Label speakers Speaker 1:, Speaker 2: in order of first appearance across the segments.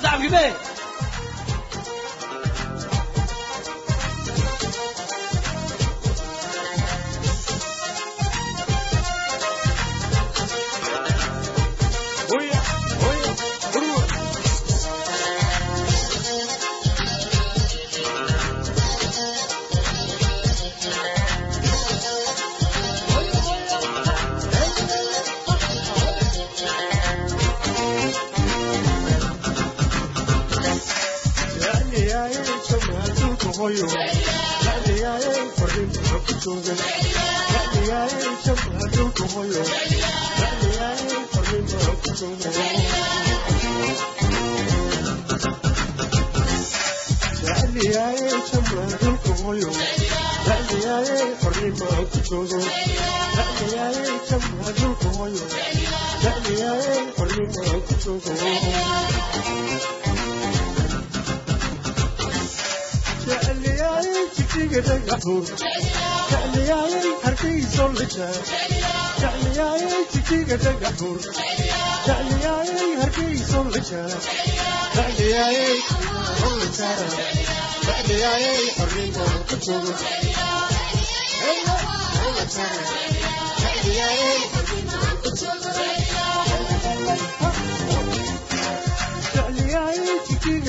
Speaker 1: الشعب كده jecliyayay hargeysolija jecliyayay jijiga dhagaxur jecliyayay hargeysolija jecliyayay olijara jecliyayay xorriyo ku jogo jecliyayay xorriyo ku jogo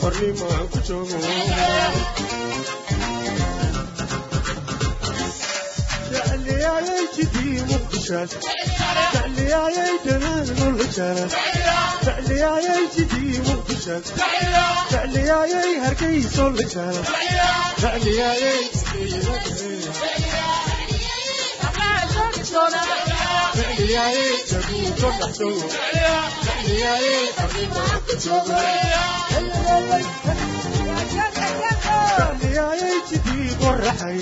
Speaker 1: hornimaan ku joogo تعلياي جدي مخشاش تعلياي جنان والهجاش تعلياي جدي مخشاش تعلياي هركيس والهجاش تعلياي جدي تعلياي جدي مخشاش تعلياي waajidii qoraxay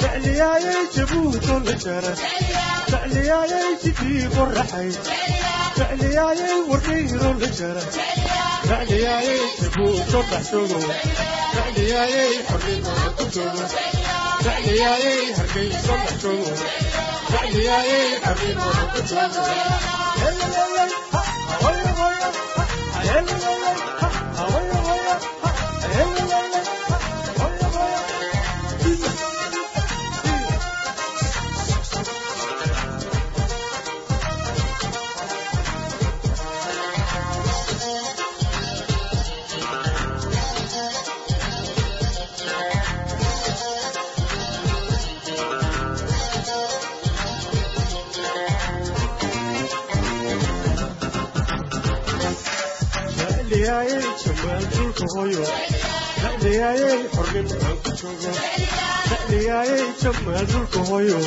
Speaker 1: jecliyaayay jabuuto la jara jecliyaayay jidii qoraxay jecliyaayay warkayro la jara jecliyaayay jabuuto dhaxshogo jecliyaayay xornimada ku jogo jecliyaayay hargeyso dhaxshogo jecliyaayay xornimada ku jogo Hello, hello, hello. hooyo dhacniyaayey xornimo xooga joogo dhacniyaayey jammaal dhulka hooyo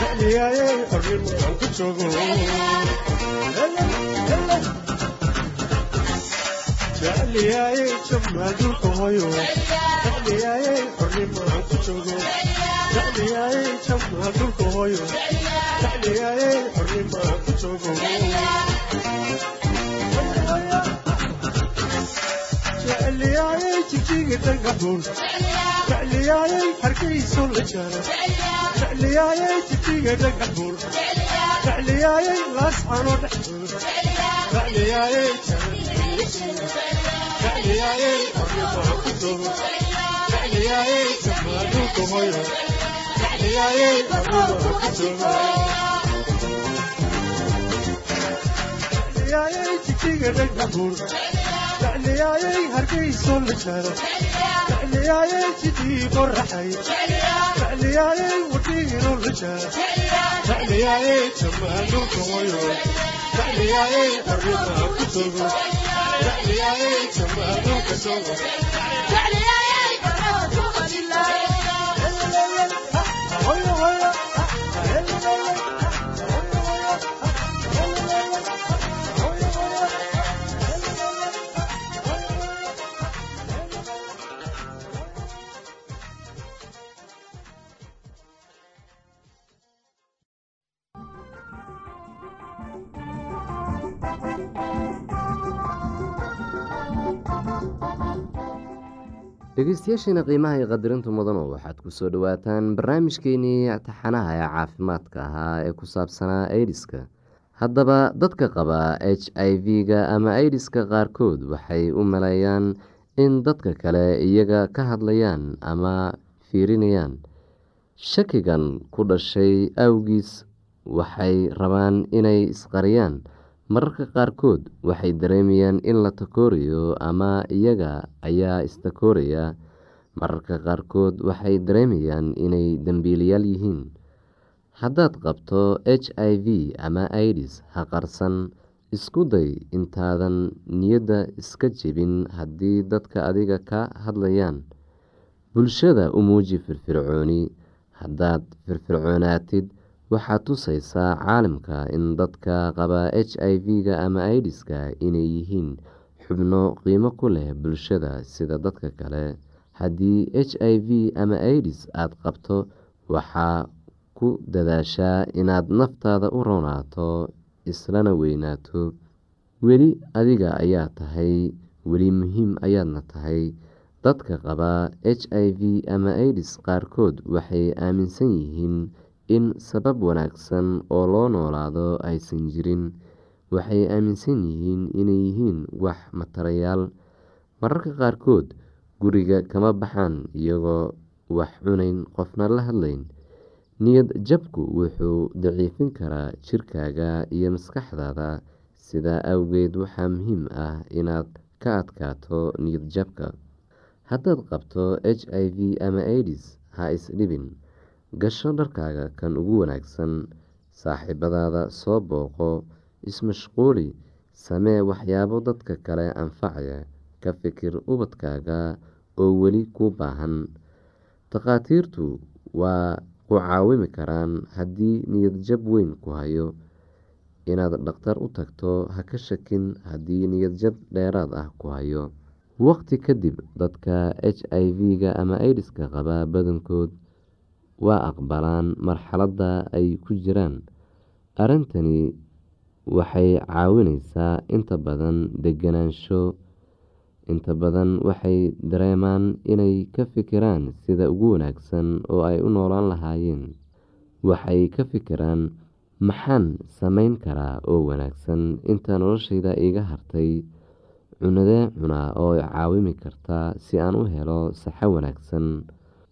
Speaker 1: dhacniyaayey xornimo xooga joogo dhacniyaayey jammaal dhulka hooyo dhacniyaayey xornimo xooga joogo dhacniyaayey jammaal dhulka hooyo dhacniyaayey xornimo xooga joogo jijiga dhagaxuun jecliyayay hargayso la jara jecliyayay jijiga dhagaxuun jecliyayay laascano dhexdood jecliyayay jecliyayay xornimaan ku joogo jecliyayay jamaaduulka hoyo jecliyayay xornimaan ku joogo jecliyayay jijiga dhagaxuun jecliyayay hargayso la jara jecliyayay jidii qoraxay jecliyayay wadhiino la jara jecliyayay jamaaduulka hoyo jecliyayay xornimaan ku joogo jecliyayay jamaaduulka joogo hoyo
Speaker 2: dhegeystayaasheena qiimaha iyo qadirinta mudano waxaad ku soo dhawaataan barnaamijkeenii taxanaha ee caafimaadka ahaa ee ku saabsanaa aidiska haddaba dadka qaba h i v-ga ama aidiska qaarkood waxay u maleeyaan in dadka kale iyaga ka hadlayaan ama fiirinayaan. Shakigan ku dhashay awgiis waxay rabaan inay isqariyaan mararka qaarkood waxay dareemayaan in la takoorayo ama iyaga ayaa istakooraya. Mararka qaarkood waxay dareemayaan inay dembiilayaal yihiin. Haddaad qabto h i v ama idis ha qarsan. Isku day intaadan niyadda iska jebin haddii dadka adiga ka hadlayaan. Bulshada u muuji firfircooni. Haddaad firfircoonaatid waxaad tusaysaa caalamka in dadka qaba h i v-ga ama idiska inay yihiin xubno qiimo ku leh bulshada sida dadka kale. Haddii h i v ama idis aada qabto waxaa ku dadaashaa inaad naftaada u roonaato islana weynaato. Weli adiga ayaa tahay weli muhiim ayaadna tahay. Dadka qaba h i v ama idis qaarkood waxay aaminsan yihiin in sabab wanaagsan oo loo noolaado aysan jirin waxay aaminsan yihiin inay yihiin wax matarayaal. Mararka qaarkood guriga kama baxaan iyagoo wax cunayn qofna la hadlayn. Niyad jabku wuxuu daciifin karaa jirkaaga iyo maskaxdaada. Sidaa awgeed waxaa muhiim ah inaad ka adkaato niyad jabka. Haddaad qabto h i v ama idis ha isdhibin gasho dharkaaga kan ugu wanaagsan saaxiibadaada soo booqo ismashquuli samee waxyaabo dadka kale anfacaya ka fikir ubadkaaga oo weli kuu baahan. Takhaatiirtu waa ku caawimi karaan haddii niyad jab weyn ku hayo. Inaad dhakhtar u tagto ha ka shakin haddii niyad jab dheeraad ah ku hayo. Waqti kadib dadka h i v-ga ama idiska qaba badankood waa aqbalaan marxaladda ay ku jiraan. Arrintani waxay caawineysaa inta badan deganaansho inta badan waxay dareemaan inay ka fikiraan sida ugu wanaagsan oo ay u noolaan lahaayeen. Waxay ka fikiraan maxaan sameyn karaa oo wanaagsan inta noloshayda iga hartay? Cunadee cunaa oo caawimi karta si aan u helo saxo wanaagsan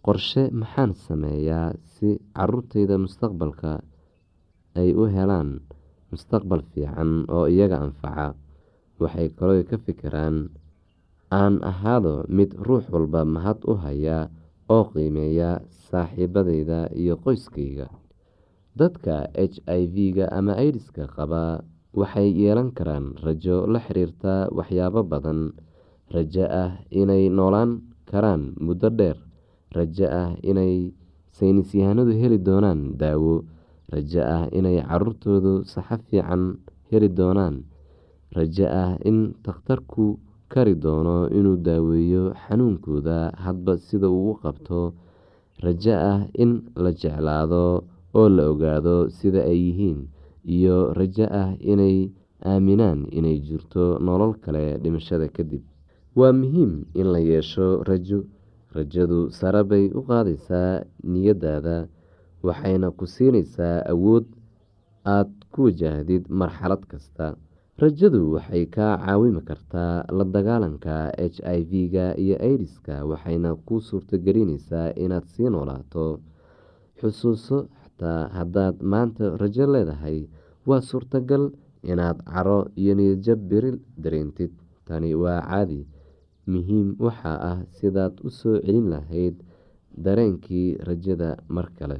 Speaker 2: qorshe maxaan sameeyaa si caruurtayda mustaqbalka ay u helaan mustaqbal fiican oo iyaga anfaca? Waxay kaloo ka fikiraan aan ahaado mid ruux walba mahad u haya oo qiimeeya saaxiibadayda iyo qoyskayga. Dadka h i v-ga ama idiska qaba waxay yeelan karaan rajo la xiriirta waxyaabo badan. Rajo ah inay noolaan karaan muddo dheer rajo ah inay saynisyahanadu heli doonaan daawo
Speaker 3: rajo ah inay caruurtoodu saxo fiican heli doonaan rajo ah in takhtarku kari doono inuu daaweeyo xanuunkooda hadba sida uu qabto rajo ah in la jeclaado oo la ogaado sida ay yihiin iyo rajo ah inay aaminaan inay jirto nolol kale dhimashada kadib waa muhiim in la yeesho rajo rajadu sare bay u qaadaysaa niyadaada waxayna ku siinaysaa awood aada ku wajahdid marxalad kasta. Rajadu waxay kaa caawimi kartaa la dagaalanka h i v-ga iyo idiska waxayna kuu suurtagelinaysaa inaad sii noolaato. Xusuuso xataa haddaad maanta rajo leedahay waa suurtagal inaad caro iyo niyadjab beri dareentid. Tani waa caadi muhiim waxaa ah sidaad u soo celin lahayd dareenkii rajada mar kale.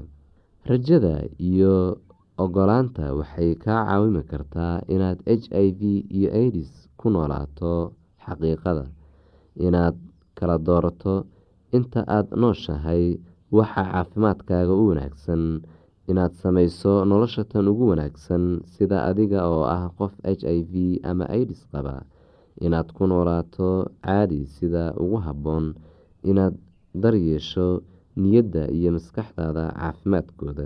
Speaker 3: Rajada iyo ogolaanta waxay kaa caawimi kartaa inaad h i v iyo idis ku noolaato xaqiiqada inaad kala doorato inta aada nooshahay waxa caafimaadkaaga u wanaagsan inaad sameyso nolosha tan ugu wanaagsan sida adiga oo ah qof h i v ama idis qaba inaad ku noolaato caadi sida ugu habboon inaad daryeesho niyadda iyo maskaxdaada caafimaadkooda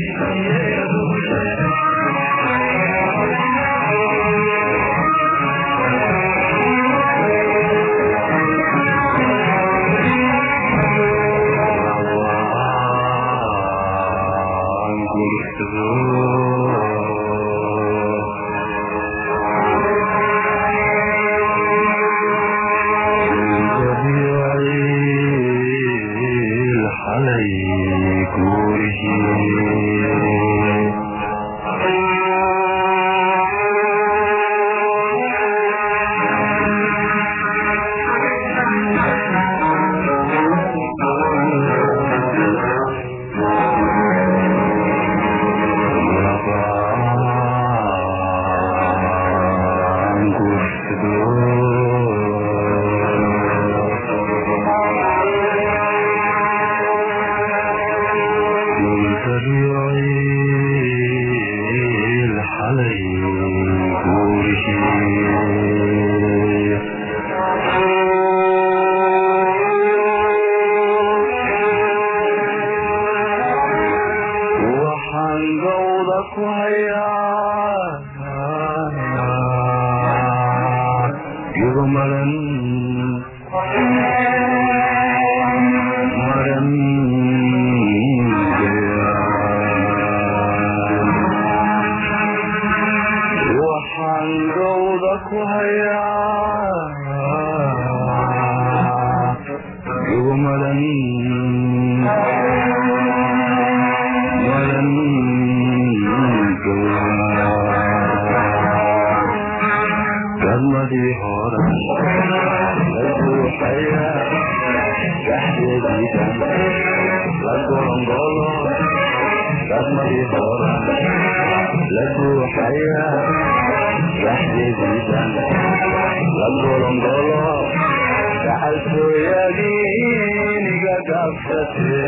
Speaker 4: Yeah. Dadmadii hore la buuxaya dhaxdeediidan la golongolo dadmadii hore la buuxaya dhaxdeediidan la golongolo dhaxaltooyadiiniga gaabsate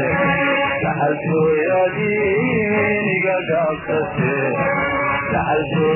Speaker 4: dhaxaltooyadiiniga gaabsate dhaxaltooyadiiniga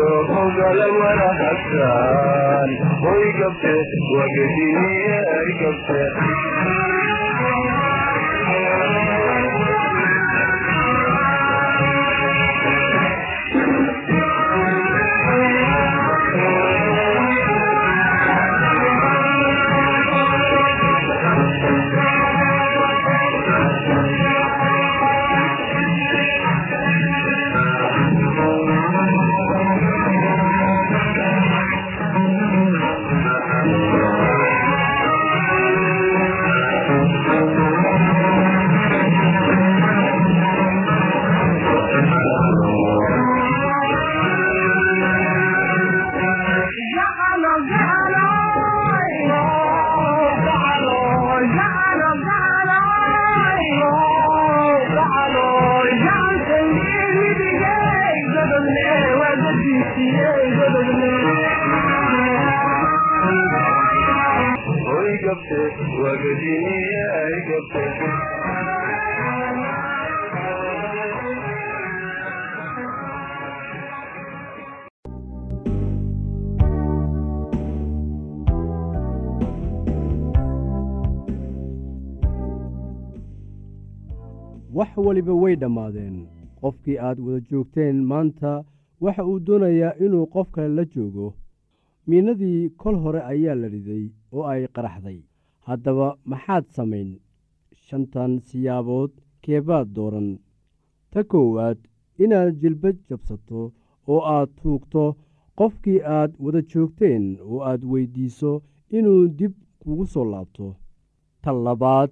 Speaker 4: hogalab wanahagtaan hoy gabte wagadiniye ay gabte
Speaker 5: wax waliba way dhammaadeen. Qofkii aad wada joogteen maanta waxa uu doonayaa inuu qof kale la joogo. Miinadii kol hore ayaa la riday oo ay qaraxday. Haddaba maxaad samayn? Shantan siyaabood keebaad dooran. Ta koowaad inaad jilbad jabsato oo aad tuugto qofkii aad wada joogteen oo aad weyddiiso inuu dib kugu soo laabto. Ta labaad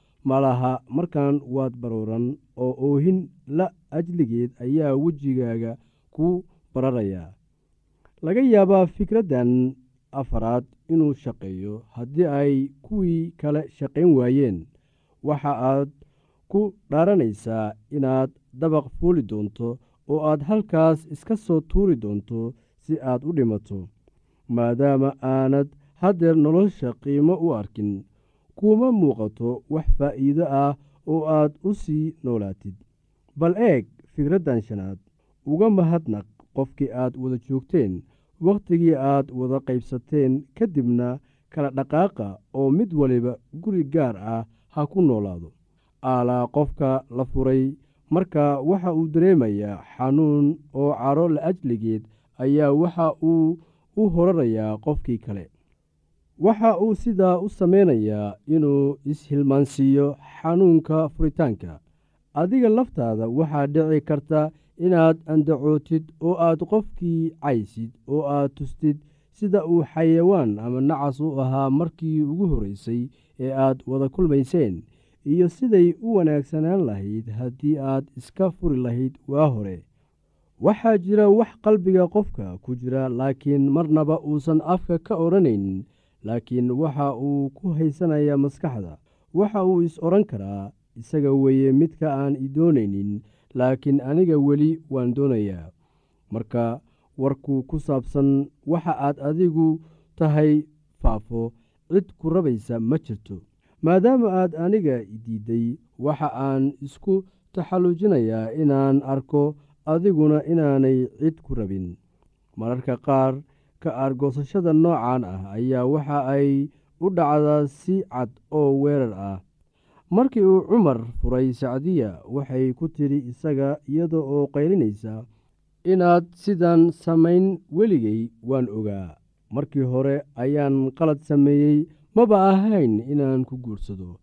Speaker 5: malaha markan waad barooran oo oohin la ajligeed ayaa wejigaaga ku bararayaa laga yaabaa fikraddan afaraad inuu shaqeeyo haddii ay kuwii kale shaqayn waayeen. Waxa aad ku dhaaranaysaa inaad dabaq fuuli doonto oo aad halkaas iska soo tuuri doonto si aad u dhimato maadaama aanad haddeer nolosha qiimo u arkin kuma muuqato wax faa'iido ah oo aad u sii noolaatid. Bal eeg fikraddan shanaad uga mahadnaq qofkii aad wada joogteen wakhtigii aad wada qaybsateen ka dibna kala dhaqaaqa oo mid waliba guri gaar ah ha ku noolaado. Aalaa qofka la furay marka waxa uu dareemayaa xanuun oo caro la ajligeed ayaa waxa uu u horarayaa qofkii kale waxa uu sidaa u samaynayaa inuu ishilmaansiiyo xanuunka furitaanka. Adiga laftaada waxaa dhici karta inaad andacootid oo aad qofkii caysid oo aad tustid sida uu xayawaan ama nacas u ahaa markii ugu horreysay ee aad wada kulmayseen iyo siday u wanaagsanaan lahayd haddii aad iska furi lahayd waa hore. Waxaa jira wax qalbiga qofka ku jira laakiin marnaba uusan afka ka odhanaynin laakiin waxa uu ku haysanayaa maskaxda. Waxa uu is odhan karaa isaga weeye midka aan i doonaynin laakiin aniga weli waan doonayaa. Marka warku ku saabsan waxa aad adigu tahay faafo cid ku rabaysa ma jirto. Maadaama aad aniga diidday waxa aan isku taxallujinayaa inaan arko adiguna inaanay cid ku rabin. Mararka qaar ka aargoosashada noocan ah ayaa waxa ay u dhacdaa si cad oo weerar ah. Markii uu cumar furay sacdiya waxay ku tidhi isaga iyada oo qaylinaysa inaad sidan samayn weligay waan ogaa. Markii hore ayaan qalad sameeyey maba ahayn inaan ku guursado.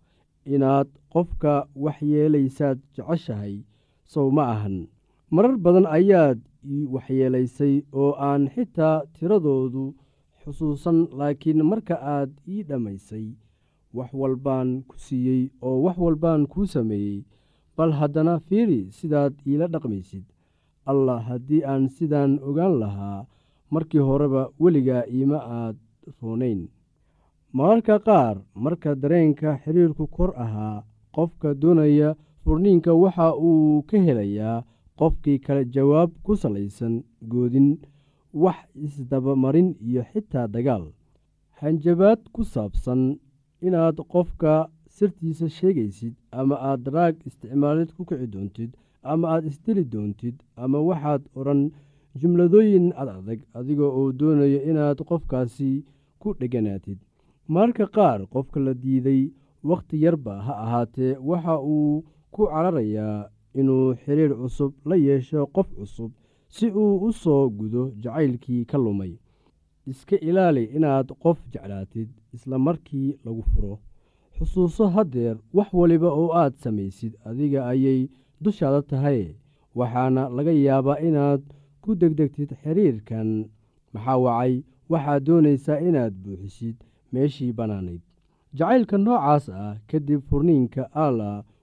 Speaker 5: Inaad qofka waxyeelaysaad jeceshahay sow ma ahan. Marar badan ayaad waxyeelaysay oo aan xitaa tiradoodu xusuusan laakiin marka aad ii dhammaysay wax walbaan ku siiyey oo wax walbaan kuu sameeyey bal haddana fiiri sidaad iila dhaqmaysid. Allah haddii aan sidaan ogaan lahaa markii horeba weligaa iima aad roonayn. Mararka qaar marka dareenka xiriirku kor ahaa qofka doonaya furniinka waxa uu ka helayaa qofkii kale jawaab ku salaysan goodin wax isdabamarin iyo xitaa dagaal. Hanjabaad ku saabsan inaad qofka sirtiisa sheegaysid ama aad daraag isticmaalid ku kici doontid ama aad isdili doontid ama waxaad odhan jumladooyin ad adag adiga oo doonaya inaad qofkaasi ku dheganaatid. Mararka qaar qofka la diiday wakhti yarba ha ahaatee waxa uu ku cararayaa inuu xiriir cusub la yeesho qof cusub si uu u soo gudo jacaylkii ka lumay. Iska ilaali inaad qof jeclaatid isla markii lagu furo. Xusuuso haddeer wax waliba oo aad samaysid adiga ayay dushaada tahay. Waxaana laga yaabaa inaad ku degdegtid xiriirkan. Maxaa wacay? Waxaad doonaysaa inaad buuxisid meeshii bannaanayd. Jacaylka noocaas ah kadib furniinka allah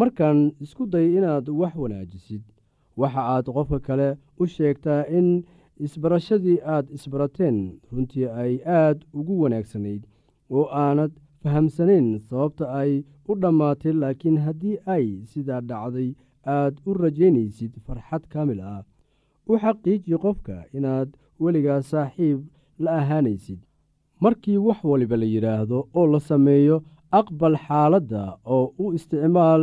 Speaker 5: markaan isku day inaad wax wanaajisid waxa aad qofka kale u sheegtaa in isbarashadii aad isbarateen runtii ay aad ugu wanaagsanayd oo aanad fahamsanayn sababta ay u dhammaatay laakiin haddii ay sidaa dhacday aad u rajaynaysid farxad kaamil ah. U xaqiiji qofka inaad weligaa saaxiib la ahaanaysid. Markii wax waliba la yidhaahdo oo la sameeyo aqbal xaaladda oo u isticmaal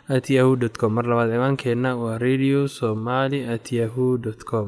Speaker 6: at yahu dt com. Mar labaad ciwaankeenna waa radio somaly at yahu dt com